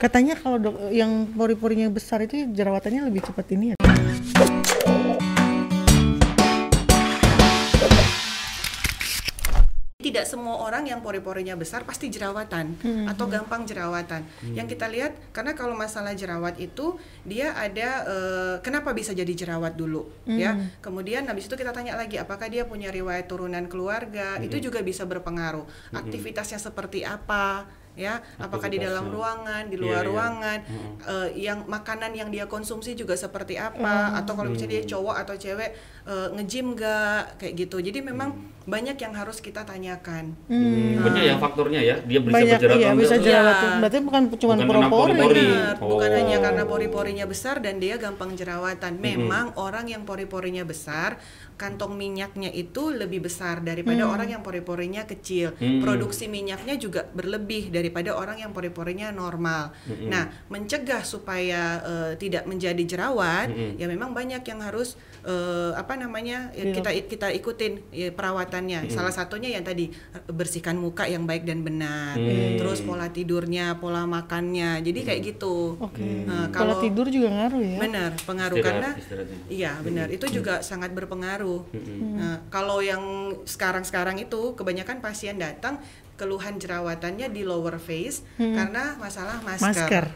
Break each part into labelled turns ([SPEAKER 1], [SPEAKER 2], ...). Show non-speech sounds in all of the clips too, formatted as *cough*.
[SPEAKER 1] Katanya kalau dok- yang pori-porinya besar itu jerawatannya lebih cepat ini ya.
[SPEAKER 2] Tidak semua orang yang pori-porinya besar pasti jerawatan atau gampang jerawatan. Yang kita lihat karena kalau masalah jerawat itu dia ada eh, kenapa bisa jadi jerawat dulu ya. Kemudian habis itu kita tanya lagi apakah dia punya riwayat turunan keluarga, itu juga bisa berpengaruh. Aktivitasnya seperti apa ya, apakah di dalam ruangan, di
[SPEAKER 3] Iya,
[SPEAKER 2] luar
[SPEAKER 3] iya.
[SPEAKER 2] ruangan, eh, yang makanan yang dia konsumsi juga seperti apa? Atau kalau misalnya dia cowok atau cewek eh, nge-gym nggak? Kayak gitu. Jadi memang banyak yang harus kita tanyakan.
[SPEAKER 3] Hmm, banyak ya faktornya ya. Dia bisa
[SPEAKER 1] Banyak
[SPEAKER 3] berjerawat
[SPEAKER 1] iya
[SPEAKER 3] atau
[SPEAKER 1] bisa
[SPEAKER 3] enggak.
[SPEAKER 1] jerawatan.
[SPEAKER 2] Iya.
[SPEAKER 1] Berarti bukan cuma
[SPEAKER 3] karena
[SPEAKER 1] pori-pori.
[SPEAKER 2] Benar, bukan
[SPEAKER 3] Oh.
[SPEAKER 2] hanya karena pori-porinya besar dan dia gampang jerawatan. Memang orang yang pori-porinya besar, kantong minyaknya itu lebih besar daripada orang yang pori-porinya kecil.
[SPEAKER 3] Hmm.
[SPEAKER 2] Produksi minyaknya juga berlebih daripada orang yang pori-porinya normal. Nah, mencegah supaya eh, tidak menjadi jerawat, ya memang banyak yang harus eh, apa namanya ya, kita kita ikutin ya, perawatannya. Salah satunya yang tadi bersihkan muka yang baik dan benar.
[SPEAKER 3] Hmm.
[SPEAKER 2] Terus pola tidurnya, pola makannya. Jadi kayak gitu.
[SPEAKER 1] Oke.
[SPEAKER 2] Nah,
[SPEAKER 1] Pola
[SPEAKER 2] kalau
[SPEAKER 1] tidur juga ngaruh ya.
[SPEAKER 2] benar pengaruh
[SPEAKER 3] Istirahat,
[SPEAKER 2] karena
[SPEAKER 3] istirahatnya.
[SPEAKER 2] iya benar itu juga sangat berpengaruh. Nah, kalau yang sekarang-sekarang itu kebanyakan pasien datang keluhan jerawatannya di lower face karena masalah masker.
[SPEAKER 1] Masker.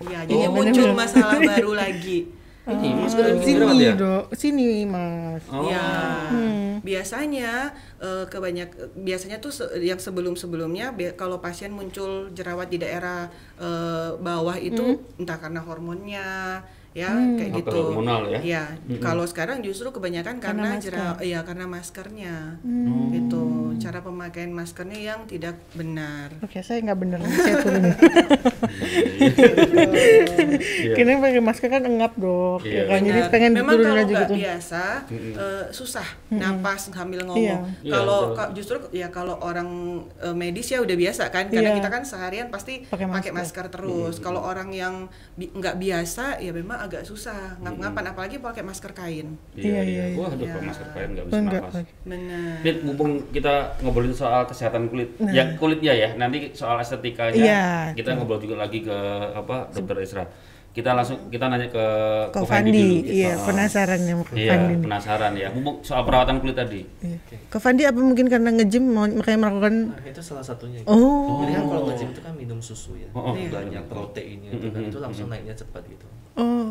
[SPEAKER 2] Ya, jadi
[SPEAKER 1] Oh,
[SPEAKER 2] muncul masalah *laughs* baru lagi.
[SPEAKER 3] Ini masker yang bikin
[SPEAKER 1] Sini
[SPEAKER 3] ya.
[SPEAKER 1] dok, sini mas.
[SPEAKER 3] Oh.
[SPEAKER 2] Ya,
[SPEAKER 1] Hmm.
[SPEAKER 2] biasanya eh, kebanyak biasanya tuh se- yang sebelum-sebelumnya bi- kalau pasien muncul jerawat di daerah eh, bawah itu entah karena hormonnya ya kayak
[SPEAKER 3] Atau
[SPEAKER 2] gitu.
[SPEAKER 3] hormonal ya?
[SPEAKER 2] Ya, kalau sekarang justru kebanyakan
[SPEAKER 1] Karena
[SPEAKER 2] karena,
[SPEAKER 1] masker.
[SPEAKER 2] jerawat ya karena maskernya. Gitu. Cara pemakaian maskernya yang tidak benar.
[SPEAKER 1] Oke, saya nggak bener, saya *laughs* turunin.
[SPEAKER 3] Iya. *laughs*
[SPEAKER 1] Kini pakai masker kan engap dok,
[SPEAKER 3] Iya.
[SPEAKER 1] ya kan? Jadi
[SPEAKER 2] Benar.
[SPEAKER 1] pengen
[SPEAKER 2] Memang
[SPEAKER 1] diturunin
[SPEAKER 2] kalau
[SPEAKER 1] aja
[SPEAKER 2] nggak
[SPEAKER 1] gitu.
[SPEAKER 2] biasa eh, susah napas sambil ngomong.
[SPEAKER 1] Iya.
[SPEAKER 3] Iya,
[SPEAKER 2] Kalau ka- justru ya kalau orang eh, medis ya udah biasa kan, karena
[SPEAKER 1] Iya.
[SPEAKER 2] kita kan seharian pasti
[SPEAKER 1] Pakai masker.
[SPEAKER 2] masker, terus. Kalau orang yang bi- nggak biasa ya memang agak susah ngap-ngapan apalagi pakai masker kain.
[SPEAKER 1] Iya, iya, iya.
[SPEAKER 3] Wah, aduh,
[SPEAKER 2] Iya.
[SPEAKER 3] masker kain nggak bisa
[SPEAKER 1] Enggak
[SPEAKER 3] nafas.
[SPEAKER 2] Benar.
[SPEAKER 3] Ini mumpung kita ngobrolin soal kesehatan kulit, ya kulitnya ya. Nanti soal estetikanya
[SPEAKER 1] Nah. Iya.
[SPEAKER 3] kita ngobrol juga lagi ke apa Dokter Isra. Kita langsung kita nanya ke
[SPEAKER 1] Kok
[SPEAKER 3] Fandi dulu.
[SPEAKER 1] iya
[SPEAKER 3] Oh.
[SPEAKER 1] penasaran ya Kok
[SPEAKER 3] Iya,
[SPEAKER 1] Fandi.
[SPEAKER 3] penasaran ya. Soal perawatan kulit tadi.
[SPEAKER 1] Iya. Kok Fandi apa mungkin karena nge-gym mau- makanya melakukan
[SPEAKER 4] Nah, itu salah satunya.
[SPEAKER 1] Oh.
[SPEAKER 4] Jadi kan kalau nge-gym itu kan minum susu ya.
[SPEAKER 3] Oh, oh.
[SPEAKER 4] Banyak proteinnya itu kan itu langsung naiknya cepat gitu.
[SPEAKER 1] oh.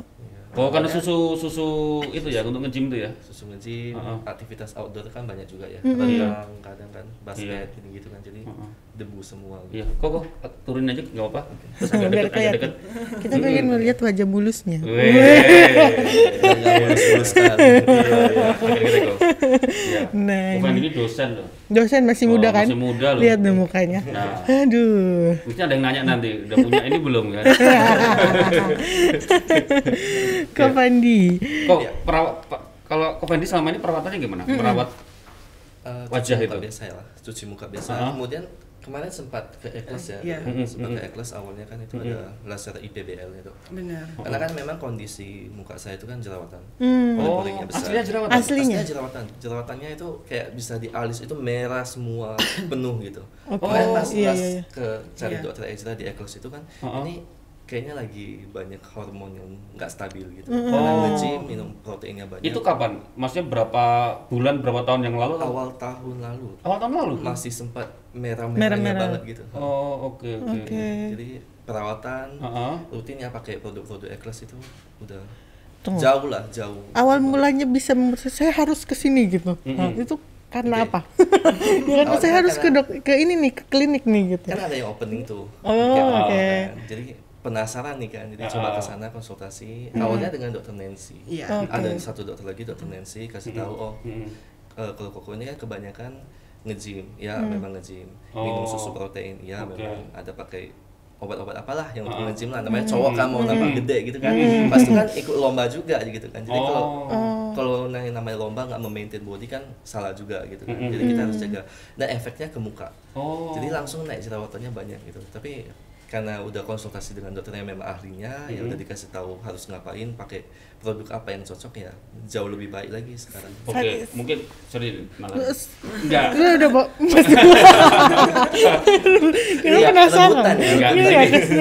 [SPEAKER 3] Oh, karena susu susu itu ya untuk nge-gym itu ya.
[SPEAKER 4] Susu nge-gym,
[SPEAKER 3] Heeh.
[SPEAKER 4] aktivitas outdoor kan banyak juga ya.
[SPEAKER 1] Mm-mm.
[SPEAKER 4] Renang kadang kan basket
[SPEAKER 3] Iya.
[SPEAKER 4] gitu, gitu kan. Jadi
[SPEAKER 3] Heeh.
[SPEAKER 4] debu semua
[SPEAKER 3] Iya,
[SPEAKER 4] gitu.
[SPEAKER 3] kok kok turunin aja nggak apa-apa. Terus agak deket, deket.
[SPEAKER 1] Kita pengen melihat wajah.
[SPEAKER 4] Jangan mulus-mulus kan.
[SPEAKER 3] Iya, iya. Iya.
[SPEAKER 1] Nah,
[SPEAKER 3] Bukan
[SPEAKER 1] ini.
[SPEAKER 3] dosen loh.
[SPEAKER 1] Dosen masih
[SPEAKER 3] Oh,
[SPEAKER 1] muda kan?
[SPEAKER 3] masih muda loh.
[SPEAKER 1] Lihat deh mukanya.
[SPEAKER 3] Nah.
[SPEAKER 1] Aduh.
[SPEAKER 3] Mungkin ada yang nanya nanti, udah punya ini belum kan?
[SPEAKER 1] Kok Fandi.
[SPEAKER 3] Kok perawat kalau Kok Fendi selama ini perawatannya gimana? Merawat
[SPEAKER 4] Eh,
[SPEAKER 3] Wajah
[SPEAKER 4] cuci muka
[SPEAKER 3] itu?
[SPEAKER 4] biasa ya lah, cuci muka biasa.
[SPEAKER 3] Heeh.
[SPEAKER 4] Kemudian kemarin sempat ke Ekles ya.
[SPEAKER 2] Iya.
[SPEAKER 4] Mm-mm, Sempat ke Ekles awalnya kan itu ada laser IPBL itu.
[SPEAKER 2] Benar.
[SPEAKER 4] Karena kan memang kondisi muka saya itu kan jerawatan.
[SPEAKER 1] Hmm.
[SPEAKER 3] Oh,
[SPEAKER 4] besar.
[SPEAKER 3] aslinya jerawatan.
[SPEAKER 1] Aslinya?
[SPEAKER 4] Aslinya jerawatan. Jerawatannya itu kayak bisa di alis itu merah semua *coughs* penuh gitu. Makanya
[SPEAKER 1] Oh,
[SPEAKER 4] pas,
[SPEAKER 1] iya,
[SPEAKER 4] pas
[SPEAKER 1] iya, iya.
[SPEAKER 4] ke cari
[SPEAKER 2] Iya.
[SPEAKER 4] dokter Ezra di Eklos itu kan
[SPEAKER 3] Heeh.
[SPEAKER 4] ini kayaknya lagi banyak hormon yang nggak stabil gitu.
[SPEAKER 1] Mm-mm.
[SPEAKER 4] Karena
[SPEAKER 3] Oh.
[SPEAKER 4] nge-gym, minum proteinnya banyak.
[SPEAKER 3] Itu kapan? Maksudnya berapa bulan, berapa tahun yang lalu?
[SPEAKER 4] awal tahun lalu
[SPEAKER 3] Awal tahun lalu?
[SPEAKER 4] masih sempat merah-merahnya
[SPEAKER 1] Merah-merah.
[SPEAKER 4] banget gitu.
[SPEAKER 3] Oh, oke oke.
[SPEAKER 1] Oke.
[SPEAKER 4] Jadi perawatan
[SPEAKER 3] Heeh.
[SPEAKER 4] rutin ya pakai produk-produk Ekles itu udah
[SPEAKER 1] Tunggu.
[SPEAKER 4] jauh lah jauh.
[SPEAKER 1] Awal mulanya bisa mem- saya harus ke sini gitu. Nah, itu karena
[SPEAKER 4] Oke.
[SPEAKER 1] apa? *laughs* ya kan
[SPEAKER 4] Awalnya
[SPEAKER 1] saya harus ke
[SPEAKER 4] karena-
[SPEAKER 1] dok ke ini nih ke klinik nih gitu.
[SPEAKER 4] Kan ada yang opening tuh.
[SPEAKER 1] Oh,
[SPEAKER 4] Kayak
[SPEAKER 1] oke.
[SPEAKER 4] kan. Jadi penasaran nih kan, jadi
[SPEAKER 3] Ah.
[SPEAKER 4] coba ke sana konsultasi. Awalnya dengan dokter Nancy.
[SPEAKER 2] Iya.
[SPEAKER 1] Oke.
[SPEAKER 4] Ada satu dokter lagi dokter Nancy kasih tahu oh
[SPEAKER 3] Mm-mm.
[SPEAKER 4] eh, kalau koko ini kan kebanyakan nge-gym, ya memang nge-gym. Minum
[SPEAKER 3] Oh.
[SPEAKER 4] susu protein, ya
[SPEAKER 3] Oke.
[SPEAKER 4] memang ada pakai obat-obat apalah yang untuk nge-gym lah namanya cowok kan mau nambah gede gitu kan pas itu kan ikut lomba juga gitu kan jadi kalau
[SPEAKER 3] Oh.
[SPEAKER 4] kalau yang namanya lomba nggak memaintain body kan salah juga gitu kan jadi kita harus jaga dan efeknya ke muka
[SPEAKER 3] Oh.
[SPEAKER 4] jadi langsung naik jerawatannya banyak gitu tapi karena udah konsultasi dengan dokter yang memang ahlinya ya udah dikasih tahu harus ngapain pakai produk apa yang cocok ya jauh lebih baik lagi sekarang
[SPEAKER 3] Oke,
[SPEAKER 1] Saya-
[SPEAKER 3] mungkin sorry malah. Enggak.
[SPEAKER 1] Udah udah Bo. Mas Kita
[SPEAKER 3] Iya,
[SPEAKER 1] penasaran.
[SPEAKER 4] ya.
[SPEAKER 3] Enggak,
[SPEAKER 1] Iya.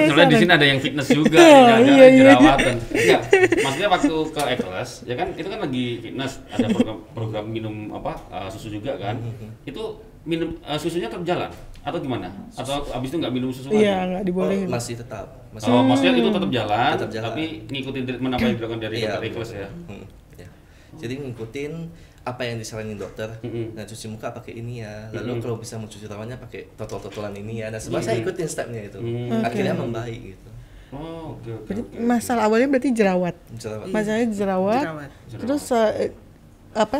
[SPEAKER 3] Soalnya di sini ada yang fitness juga,
[SPEAKER 1] Oh,
[SPEAKER 3] ini ada
[SPEAKER 1] iya, iya.
[SPEAKER 3] jerawatan. Enggak, maksudnya waktu ke Ekelas, ya kan itu kan lagi fitness, ada program, program minum apa uh, susu juga kan. Itu minum uh, susunya tetap jalan atau gimana? Atau abis itu nggak minum susu lagi?
[SPEAKER 1] Iya, nggak dibolehin.
[SPEAKER 4] Oh, masih tetap masih
[SPEAKER 3] Oh, maksudnya itu tetap jalan,
[SPEAKER 4] Tetap jalan.
[SPEAKER 3] tapi ngikutin treatment apa yang dilakukan dari
[SPEAKER 4] Iya,
[SPEAKER 3] dokter Ekelas ya.
[SPEAKER 4] Hmm, ya. Jadi ngikutin apa yang disaranin dokter.
[SPEAKER 3] Mm-mm.
[SPEAKER 4] Nah, cuci muka pakai ini ya. Lalu kalau bisa mencuci tangannya pakai totol-totolan ini ya. Nah, sebenarnya saya ikutin stepnya itu.
[SPEAKER 3] Mm.
[SPEAKER 4] Akhirnya membaik gitu.
[SPEAKER 3] Oh, oke oke.
[SPEAKER 1] Berarti
[SPEAKER 3] oke.
[SPEAKER 1] masalah awalnya berarti jerawat.
[SPEAKER 4] Jerawat.
[SPEAKER 1] Masalahnya jerawat.
[SPEAKER 2] Jerawat.
[SPEAKER 1] Terus eh, apa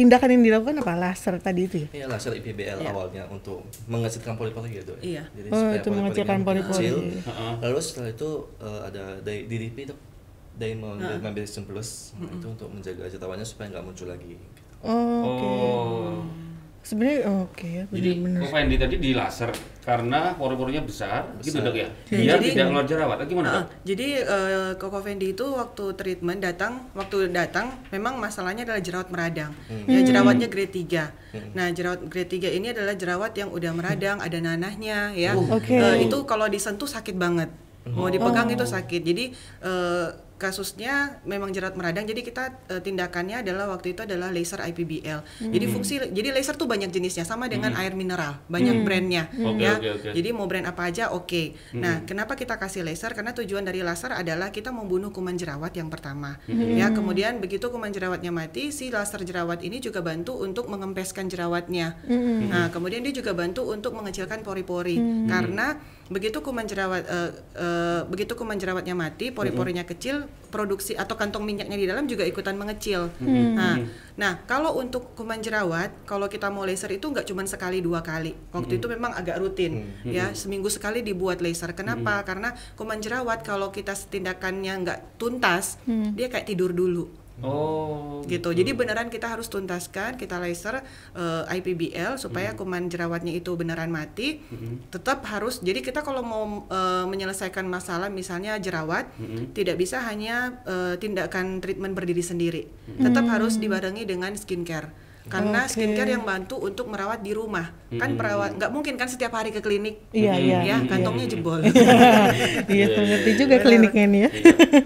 [SPEAKER 1] tindakan yang dilakukan apa? Laser tadi itu ya?
[SPEAKER 4] Iya, laser IPBL
[SPEAKER 2] Iya.
[SPEAKER 4] awalnya untuk mengecilkan poli-poli gitu. ya.
[SPEAKER 2] Iya.
[SPEAKER 4] Jadi
[SPEAKER 1] Oh,
[SPEAKER 4] supaya
[SPEAKER 1] itu mengecilkan poli-poli.
[SPEAKER 4] kecil.
[SPEAKER 3] Heeh.
[SPEAKER 4] Lalu setelah itu eh, ada dari DDP itu Diamond Plus Nah, itu untuk menjaga jerawannya supaya nggak muncul lagi. gitu.
[SPEAKER 1] Oh, oke.
[SPEAKER 3] Oh.
[SPEAKER 1] Sebenarnya oke ya,
[SPEAKER 3] Jadi. Covendi tadi di laser karena pori-porinya besar, gitu
[SPEAKER 4] Besar.
[SPEAKER 3] dok ya.
[SPEAKER 2] Ya,
[SPEAKER 3] Biar
[SPEAKER 2] jadi-
[SPEAKER 3] tidak keluar jerawat. Gimana dok?
[SPEAKER 2] jadi eh, Koko Fendi itu waktu treatment datang, waktu datang memang masalahnya adalah jerawat meradang. Ya jerawatnya grade 3. Nah, jerawat grade 3 ini adalah jerawat yang udah meradang, ada nanahnya ya.
[SPEAKER 1] Oke.
[SPEAKER 2] Eh, itu kalau disentuh sakit banget. Mau dipegang
[SPEAKER 1] Oh.
[SPEAKER 2] itu sakit. Jadi eh, kasusnya memang jerawat meradang. Jadi kita eh, tindakannya adalah waktu itu adalah laser IPBL. Jadi fungsi jadi laser tuh banyak jenisnya sama dengan air mineral, banyak brandnya
[SPEAKER 3] Oke,
[SPEAKER 2] ya.
[SPEAKER 3] oke, oke.
[SPEAKER 2] Jadi mau brand apa aja oke. Nah, kenapa kita kasih laser? Karena tujuan dari laser adalah kita membunuh kuman jerawat yang pertama. Ya, kemudian begitu kuman jerawatnya mati, si laser jerawat ini juga bantu untuk mengempeskan jerawatnya. Nah, kemudian dia juga bantu untuk mengecilkan pori-pori. Karena begitu kuman jerawat eh, eh, begitu kuman jerawatnya mati, pori-porinya kecil, produksi atau kantong minyaknya di dalam juga ikutan mengecil. Nah, nah kalau untuk kuman jerawat, kalau kita mau laser itu nggak cuma sekali dua kali. Waktu itu memang agak rutin, ya seminggu sekali dibuat laser. Kenapa? Karena kuman jerawat kalau kita tindakannya nggak tuntas, dia kayak tidur dulu
[SPEAKER 3] Oh.
[SPEAKER 2] gitu. Jadi beneran kita harus tuntaskan, kita laser eh, IPBL supaya kuman jerawatnya itu beneran mati. Tetap harus. Jadi kita kalau mau eh, menyelesaikan masalah misalnya jerawat, tidak bisa hanya eh, tindakan treatment berdiri sendiri. Tetap harus dibarengi dengan skincare. Karena
[SPEAKER 1] Oke.
[SPEAKER 2] skincare yang bantu untuk merawat di rumah. Kan perawat nggak mungkin kan setiap hari ke klinik.
[SPEAKER 1] Iya, iya.
[SPEAKER 2] ya,
[SPEAKER 1] iya.
[SPEAKER 2] kantongnya jebol. *laughs*
[SPEAKER 1] Iya, ngerti juga kliniknya nih ya.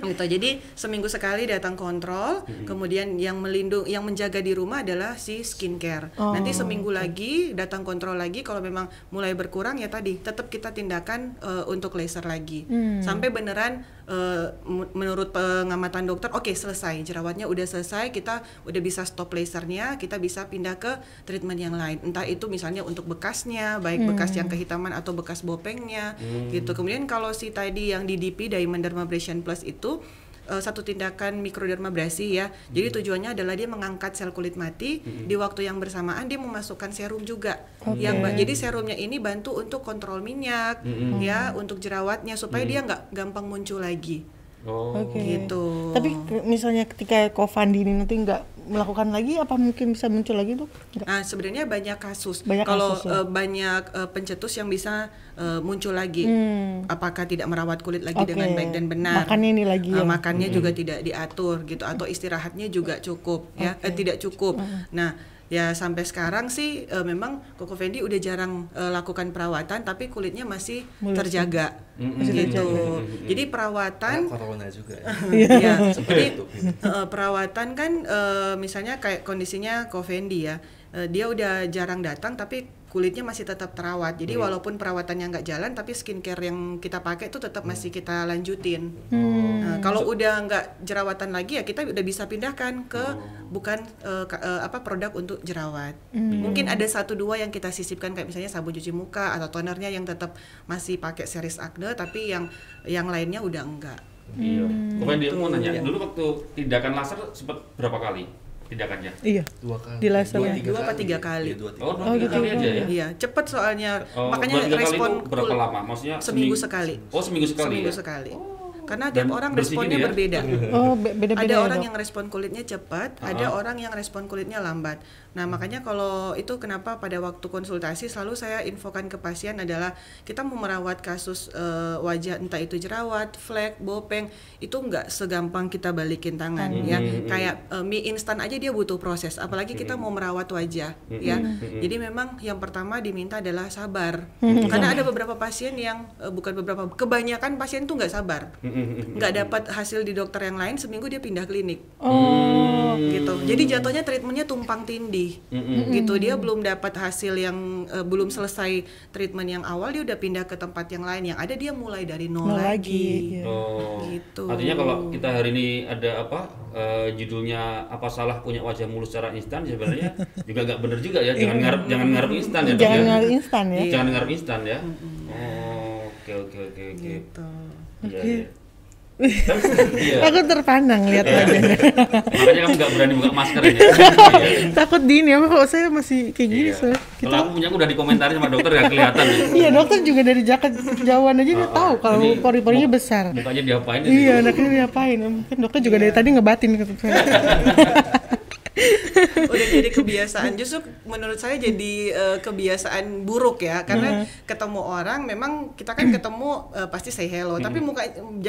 [SPEAKER 2] gitu jadi seminggu sekali datang kontrol kemudian yang melindung yang menjaga di rumah adalah si skincare
[SPEAKER 1] Oh,
[SPEAKER 2] nanti seminggu lagi datang kontrol lagi kalau memang mulai berkurang ya tadi tetap kita tindakan eh, untuk laser lagi
[SPEAKER 1] Hmm.
[SPEAKER 2] sampai beneran eh, mu- menurut pengamatan dokter oke selesai. Jerawatnya udah selesai kita udah bisa stop lasernya kita bisa pindah ke treatment yang lain. Entah itu misalnya untuk bekasnya baik bekas yang kehitaman atau bekas bopengnya gitu. Kemudian kalau si tadi yang DDP Diamond Dermabrasion Plus itu eh, satu tindakan mikrodermabrasi ya. Jadi tujuannya adalah dia mengangkat sel kulit mati di waktu yang bersamaan dia memasukkan serum juga. Yang ba- jadi serumnya ini bantu untuk kontrol minyak ya, untuk jerawatnya supaya dia nggak gampang muncul lagi.
[SPEAKER 3] Oh.
[SPEAKER 1] Oke.
[SPEAKER 2] Gitu.
[SPEAKER 1] Tapi misalnya ketika Kofandi ini nanti nggak melakukan lagi, apa mungkin bisa muncul lagi tuh? Nggak.
[SPEAKER 2] Nah, sebenarnya banyak kasus.
[SPEAKER 1] Banyak
[SPEAKER 2] Kalau
[SPEAKER 1] kasus, ya.
[SPEAKER 2] eh, banyak eh, pencetus yang bisa eh, muncul lagi.
[SPEAKER 1] Hmm.
[SPEAKER 2] Apakah tidak merawat kulit lagi
[SPEAKER 1] Oke.
[SPEAKER 2] dengan baik dan benar?
[SPEAKER 1] Makannya ini lagi
[SPEAKER 2] Eh,
[SPEAKER 1] ya.
[SPEAKER 2] makannya juga tidak diatur gitu atau istirahatnya juga cukup ya, eh, tidak cukup. Nah, ya sampai sekarang sih eh, memang Koko Fendi udah jarang eh, lakukan perawatan tapi kulitnya masih
[SPEAKER 1] Mulus.
[SPEAKER 2] terjaga.
[SPEAKER 1] Masih
[SPEAKER 2] gitu.
[SPEAKER 1] terjaga.
[SPEAKER 2] Jadi perawatan
[SPEAKER 4] Karena corona juga ya. *laughs*
[SPEAKER 2] ya, jadi
[SPEAKER 4] tutup.
[SPEAKER 2] eh, perawatan kan eh, misalnya kayak kondisinya Covendi ya, eh, dia udah jarang datang tapi kulitnya masih tetap terawat. Jadi walaupun perawatannya nggak jalan, tapi skincare yang kita pakai itu tetap masih kita lanjutin. Nah, kalau udah nggak jerawatan lagi ya kita udah bisa pindahkan ke bukan eh, ka- eh, apa produk untuk jerawat. Mungkin ada satu dua yang kita sisipkan kayak misalnya sabun cuci muka atau tonernya yang tetap masih pakai series Acne, tapi yang yang lainnya udah enggak.
[SPEAKER 3] Iya. Pokoknya dia mau nanya,
[SPEAKER 4] Iya.
[SPEAKER 3] dulu waktu tindakan laser sempat berapa kali tindakannya?
[SPEAKER 1] Iya.
[SPEAKER 4] Dua kali.
[SPEAKER 1] Di laser
[SPEAKER 4] Dua,
[SPEAKER 1] ya?
[SPEAKER 4] tiga
[SPEAKER 2] Dua apa tiga kali?
[SPEAKER 4] Iya, dua, tiga
[SPEAKER 3] Oh, dua tiga
[SPEAKER 1] gitu.
[SPEAKER 3] kali aja ya?
[SPEAKER 2] Iya, cepet soalnya.
[SPEAKER 3] Oh,
[SPEAKER 2] Makanya
[SPEAKER 3] tiga kali
[SPEAKER 2] respon
[SPEAKER 3] itu berapa lama? Maksudnya
[SPEAKER 2] seminggu
[SPEAKER 3] seming-
[SPEAKER 2] sekali.
[SPEAKER 3] Oh, seminggu sekali
[SPEAKER 2] Seminggu
[SPEAKER 3] ya?
[SPEAKER 2] sekali. Karena
[SPEAKER 3] Dan
[SPEAKER 2] tiap orang responnya
[SPEAKER 3] ya?
[SPEAKER 2] berbeda.
[SPEAKER 1] Oh, be- beda-beda
[SPEAKER 2] ada
[SPEAKER 1] ya,
[SPEAKER 2] orang
[SPEAKER 1] Dok?
[SPEAKER 2] yang respon kulitnya cepat, ada orang yang respon kulitnya lambat. Nah, makanya kalau itu kenapa pada waktu konsultasi selalu saya infokan ke pasien adalah kita mau merawat kasus eh, wajah entah itu jerawat, flek, bopeng itu nggak segampang kita balikin tangan ya. Kayak eh, mie instan aja dia butuh proses, apalagi kita mau merawat wajah ya. Jadi memang yang pertama diminta adalah sabar. Karena ada beberapa pasien yang eh, bukan beberapa, kebanyakan pasien tuh nggak sabar. Nggak dapat hasil di dokter yang lain seminggu dia pindah klinik.
[SPEAKER 1] Oh.
[SPEAKER 2] gitu. Jadi jatuhnya treatmentnya tumpang tindih, gitu. Dia belum dapat hasil yang eh, belum selesai treatment yang awal, dia udah pindah ke tempat yang lain. Yang ada dia mulai dari nol,
[SPEAKER 1] Nol lagi,
[SPEAKER 2] lagi.
[SPEAKER 1] iya.
[SPEAKER 3] Oh.
[SPEAKER 2] Gitu.
[SPEAKER 3] Artinya kalau kita hari ini ada apa eh, judulnya apa salah punya wajah mulus secara instan sebenarnya *laughs* juga nggak bener juga ya. Jangan ngarep jangan ngarep instan ya.
[SPEAKER 1] Jangan
[SPEAKER 3] ya.
[SPEAKER 1] ngarep instan ya.
[SPEAKER 3] Jangan ngarep instan ya. Oke oke oke oke.
[SPEAKER 2] Gitu.
[SPEAKER 3] Iya. iya. Iya.
[SPEAKER 1] Aku terpandang lihat wajahnya.
[SPEAKER 3] Makanya kamu nggak berani buka masker. Iya. *laughs*
[SPEAKER 1] Takut dini apa kok saya masih kayak gini
[SPEAKER 3] Iya.
[SPEAKER 1] soalnya.
[SPEAKER 3] Kalau aku punya aku udah dikomentari sama dokter nggak kelihatan. ya.
[SPEAKER 1] Iya dokter juga dari jaket jauhan aja dia
[SPEAKER 3] Ah,
[SPEAKER 1] tahu
[SPEAKER 3] ah.
[SPEAKER 1] kalau
[SPEAKER 3] Ini
[SPEAKER 1] pori-porinya besar.
[SPEAKER 3] Mukanya diapain?
[SPEAKER 1] Iya, anaknya diapain? Mungkin dokter juga dari tadi ngebatin ke saya. *laughs*
[SPEAKER 2] udah jadi kebiasaan justru menurut saya jadi eh, kebiasaan buruk ya karena ketemu orang memang kita kan ketemu eh, pasti say hello tapi muka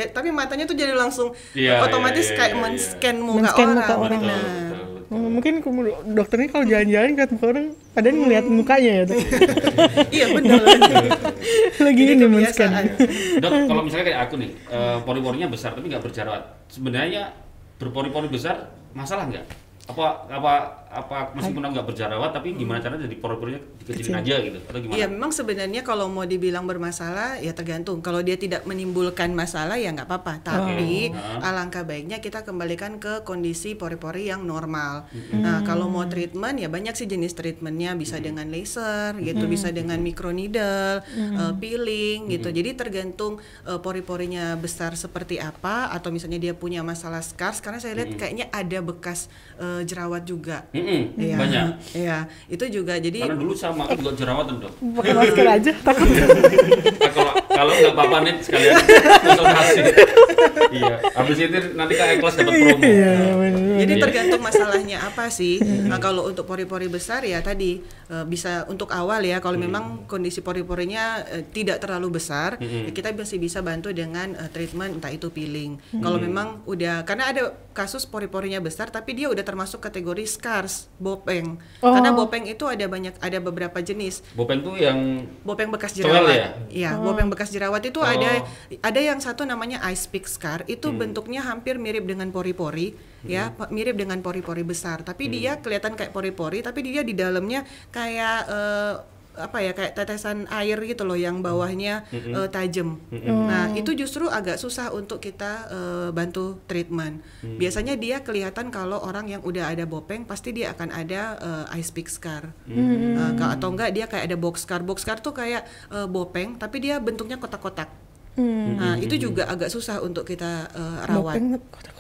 [SPEAKER 2] tapi matanya tuh jadi langsung
[SPEAKER 3] Iya,
[SPEAKER 2] otomatis
[SPEAKER 3] iya, iya,
[SPEAKER 2] kayak
[SPEAKER 3] iya, iya.
[SPEAKER 2] men-scan muka
[SPEAKER 1] Men-scan
[SPEAKER 2] orang
[SPEAKER 1] muka orang.
[SPEAKER 3] Betul,
[SPEAKER 2] Nah,
[SPEAKER 3] betul, betul.
[SPEAKER 1] Oh, mungkin dokternya kalau jalan-jalan ke muka orang, padahal ngeliat mukanya ya. Dok. *laughs*
[SPEAKER 2] iya benar
[SPEAKER 1] Lagi ini
[SPEAKER 2] kebiasaan.
[SPEAKER 1] men-scan.
[SPEAKER 3] Dok, kalau misalnya kayak aku nih, eh, pori-porinya besar tapi nggak berjerawat. Sebenarnya berpori-pori besar masalah nggak? Apa apa apa meskipun nggak berjerawat tapi gimana caranya jadi pori-porinya dikecilin aja gitu atau gimana?
[SPEAKER 2] Iya memang sebenarnya kalau mau dibilang bermasalah ya tergantung. Kalau dia tidak menimbulkan masalah ya nggak apa-apa. Tapi
[SPEAKER 3] Oh.
[SPEAKER 2] alangkah baiknya kita kembalikan ke kondisi pori-pori yang normal. Nah kalau mau treatment ya banyak sih jenis treatmentnya. Bisa dengan laser gitu, bisa dengan microneedle, eh, peeling gitu. Jadi tergantung eh, pori-porinya besar seperti apa atau misalnya dia punya masalah scars. Karena saya lihat kayaknya ada bekas eh, jerawat juga.
[SPEAKER 3] Mm-mm,
[SPEAKER 2] Iya.
[SPEAKER 3] banyak.
[SPEAKER 2] Iya, itu juga jadi
[SPEAKER 3] Karena dulu sama aku juga jerawatan dok.
[SPEAKER 1] Pakai masker aja, takut.
[SPEAKER 3] Nah, kalau kalau nggak apa-apa nih sekalian konsultasi. iya. Habis itu nanti kak kelas dapat promo.
[SPEAKER 1] Iya, iya, bener.
[SPEAKER 2] Jadi
[SPEAKER 3] Iya.
[SPEAKER 2] tergantung masalahnya apa sih. Nah, kalau untuk pori-pori besar ya tadi eh, bisa untuk awal ya kalau memang kondisi pori-porinya eh, tidak terlalu besar, ya kita masih bisa bantu dengan eh, treatment entah itu peeling. Kalau memang udah karena ada kasus pori-porinya besar tapi dia udah termasuk kategori scars, bopeng.
[SPEAKER 1] Oh.
[SPEAKER 2] Karena bopeng itu ada banyak ada beberapa jenis.
[SPEAKER 3] Bopeng tuh yang
[SPEAKER 2] Bopeng bekas
[SPEAKER 3] Towel
[SPEAKER 2] jerawat.
[SPEAKER 3] ya?
[SPEAKER 2] Iya, bopeng bekas jerawat itu
[SPEAKER 3] Oh.
[SPEAKER 2] ada ada yang satu namanya ice pick scar. Itu
[SPEAKER 3] Hmm.
[SPEAKER 2] bentuknya hampir mirip dengan pori-pori, ya, pa- mirip dengan pori-pori besar.
[SPEAKER 3] Hmm.
[SPEAKER 2] Tapi dia kelihatan kayak pori-pori, tapi dia di dalamnya kayak eh, apa ya kayak tetesan air gitu loh yang bawahnya
[SPEAKER 3] Hmm.
[SPEAKER 2] eh, tajam. Nah, itu justru agak susah untuk kita eh, bantu treatment.
[SPEAKER 3] Hmm.
[SPEAKER 2] Biasanya dia kelihatan kalau orang yang udah ada bopeng pasti dia akan ada eh, ice pick scar.
[SPEAKER 3] Hmm.
[SPEAKER 2] Uh, atau enggak dia kayak ada box scar. Box scar tuh kayak uh, bopeng tapi dia bentuknya kotak-kotak.
[SPEAKER 1] Hmm.
[SPEAKER 2] Nah, itu juga agak susah untuk kita uh, rawat.
[SPEAKER 1] Bopeng kotak-kotak.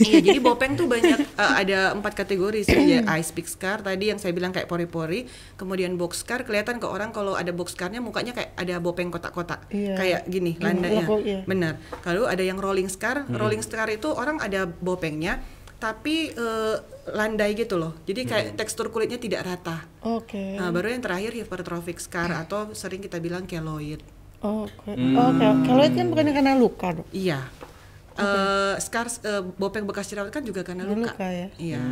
[SPEAKER 2] Iya, jadi bopeng tuh banyak uh, ada empat kategori sih. Ya, *clears throat* ice pick scar tadi yang saya bilang kayak pori-pori, kemudian box scar kelihatan ke orang kalau ada box scarnya mukanya kayak ada bopeng kotak-kotak.
[SPEAKER 1] Iya.
[SPEAKER 2] Kayak gini
[SPEAKER 1] Yang
[SPEAKER 2] landanya.
[SPEAKER 1] loko, iya.
[SPEAKER 2] Benar. Kalau ada yang rolling scar, rolling scar itu orang ada bopengnya tapi uh, landai gitu loh. Jadi kayak tekstur kulitnya tidak rata.
[SPEAKER 1] Oke.
[SPEAKER 2] Nah, baru yang terakhir hypertrophic scar atau sering kita bilang keloid.
[SPEAKER 1] Oke. Oke. Kalau itu kan bukannya karena luka, Dok.
[SPEAKER 2] Iya. Eh scar eh, bopeng bekas jerawat kan juga karena luka.
[SPEAKER 1] luka ya.
[SPEAKER 2] Iya.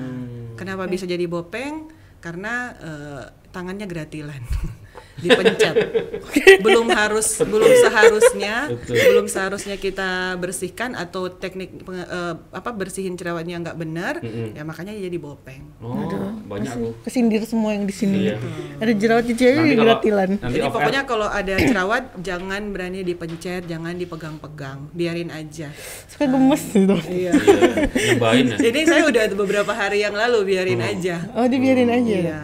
[SPEAKER 2] Kenapa bisa jadi bopeng? Karena eh, tangannya gratilan. *laughs* Dipencet. *laughs* belum harus belum seharusnya
[SPEAKER 3] Betul.
[SPEAKER 2] belum seharusnya kita bersihkan atau teknik eh, apa bersihin jerawatnya nggak benar, ya makanya jadi bopeng.
[SPEAKER 3] Oh, banyak aku.
[SPEAKER 1] Kesindir semua yang di sini.
[SPEAKER 3] Iya.
[SPEAKER 1] Ada jerawat di
[SPEAKER 3] kalau-
[SPEAKER 1] gratilan.
[SPEAKER 3] Nanti
[SPEAKER 2] Jadi pokoknya
[SPEAKER 3] air-
[SPEAKER 2] kalau ada jerawat jangan berani dipencet, jangan dipegang-pegang, biarin aja.
[SPEAKER 1] Suka gemes gitu.
[SPEAKER 2] Iya.
[SPEAKER 3] iya, nyobain ya.
[SPEAKER 2] Ini saya udah beberapa hari yang lalu biarin aja.
[SPEAKER 1] Oh, dibiarin aja.
[SPEAKER 2] Iya.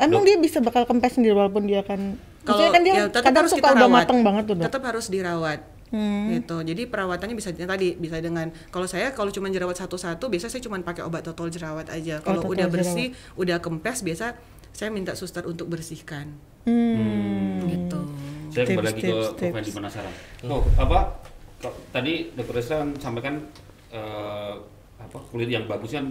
[SPEAKER 1] Emang dia bisa bakal kempes sendiri walaupun dia kan
[SPEAKER 2] Kalau
[SPEAKER 1] kan dia
[SPEAKER 2] ya, tetap
[SPEAKER 1] kadang
[SPEAKER 2] harus
[SPEAKER 1] suka
[SPEAKER 2] kita
[SPEAKER 1] udah
[SPEAKER 2] rawat.
[SPEAKER 1] mateng banget tuh.
[SPEAKER 2] Tetap harus dirawat.
[SPEAKER 1] Hmm.
[SPEAKER 2] Gitu. Jadi perawatannya bisa tadi bisa dengan kalau saya kalau cuma jerawat satu-satu biasa saya cuma pakai obat total jerawat aja. Kalau
[SPEAKER 1] total
[SPEAKER 2] udah bersih, udah kempes biasa saya minta suster untuk bersihkan.
[SPEAKER 1] Hmm.
[SPEAKER 2] Gitu.
[SPEAKER 3] Saya kembali
[SPEAKER 1] Tips,
[SPEAKER 3] lagi ke
[SPEAKER 1] tips,
[SPEAKER 3] ke
[SPEAKER 1] tips.
[SPEAKER 3] Fendi penasaran. Oh, apa? Kok tadi Dokter kan sampaikan eh, apa kulit yang bagus kan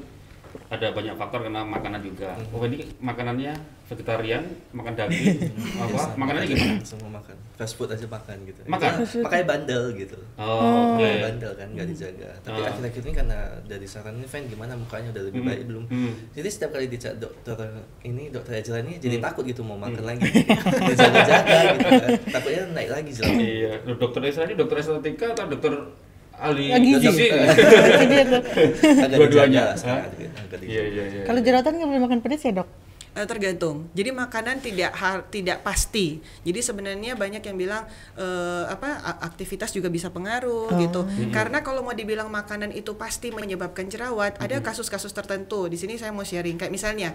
[SPEAKER 3] ada banyak faktor karena makanan juga.
[SPEAKER 4] Hmm.
[SPEAKER 3] Oh ini makanannya vegetarian, makan daging, *laughs* apa? Makanannya gimana?
[SPEAKER 4] Semua makan. Fast food aja makan gitu.
[SPEAKER 3] Makan?
[SPEAKER 4] Ya, makanya bandel gitu.
[SPEAKER 3] Oh, oke.
[SPEAKER 4] Makanya bandel kan nggak dijaga. Tapi
[SPEAKER 3] Ah.
[SPEAKER 4] akhir-akhir ini karena dari saran ini Fan gimana mukanya udah lebih
[SPEAKER 3] Hmm.
[SPEAKER 4] baik belum?
[SPEAKER 3] Hmm.
[SPEAKER 4] Jadi setiap kali dicek dokter ini dokter Ejela ini jadi
[SPEAKER 3] Hmm.
[SPEAKER 4] takut gitu mau makan lagi. Dijaga-jaga gitu kan. *laughs* Takutnya naik lagi jelasnya.
[SPEAKER 3] Iya, dokter Isra ini dokter estetika atau dokter ahli
[SPEAKER 1] Lagi
[SPEAKER 3] gizi? *laughs* Dua-duanya. Iya, iya, iya.
[SPEAKER 1] Kalau jerawatan nggak boleh makan pedas ya dok?
[SPEAKER 2] Eh, tergantung. Jadi makanan tidak har- tidak pasti. Jadi sebenarnya banyak yang bilang eh, apa aktivitas juga bisa pengaruh gitu. Karena kalau mau dibilang makanan itu pasti menyebabkan jerawat, ada kasus-kasus tertentu. Di sini saya mau sharing kayak misalnya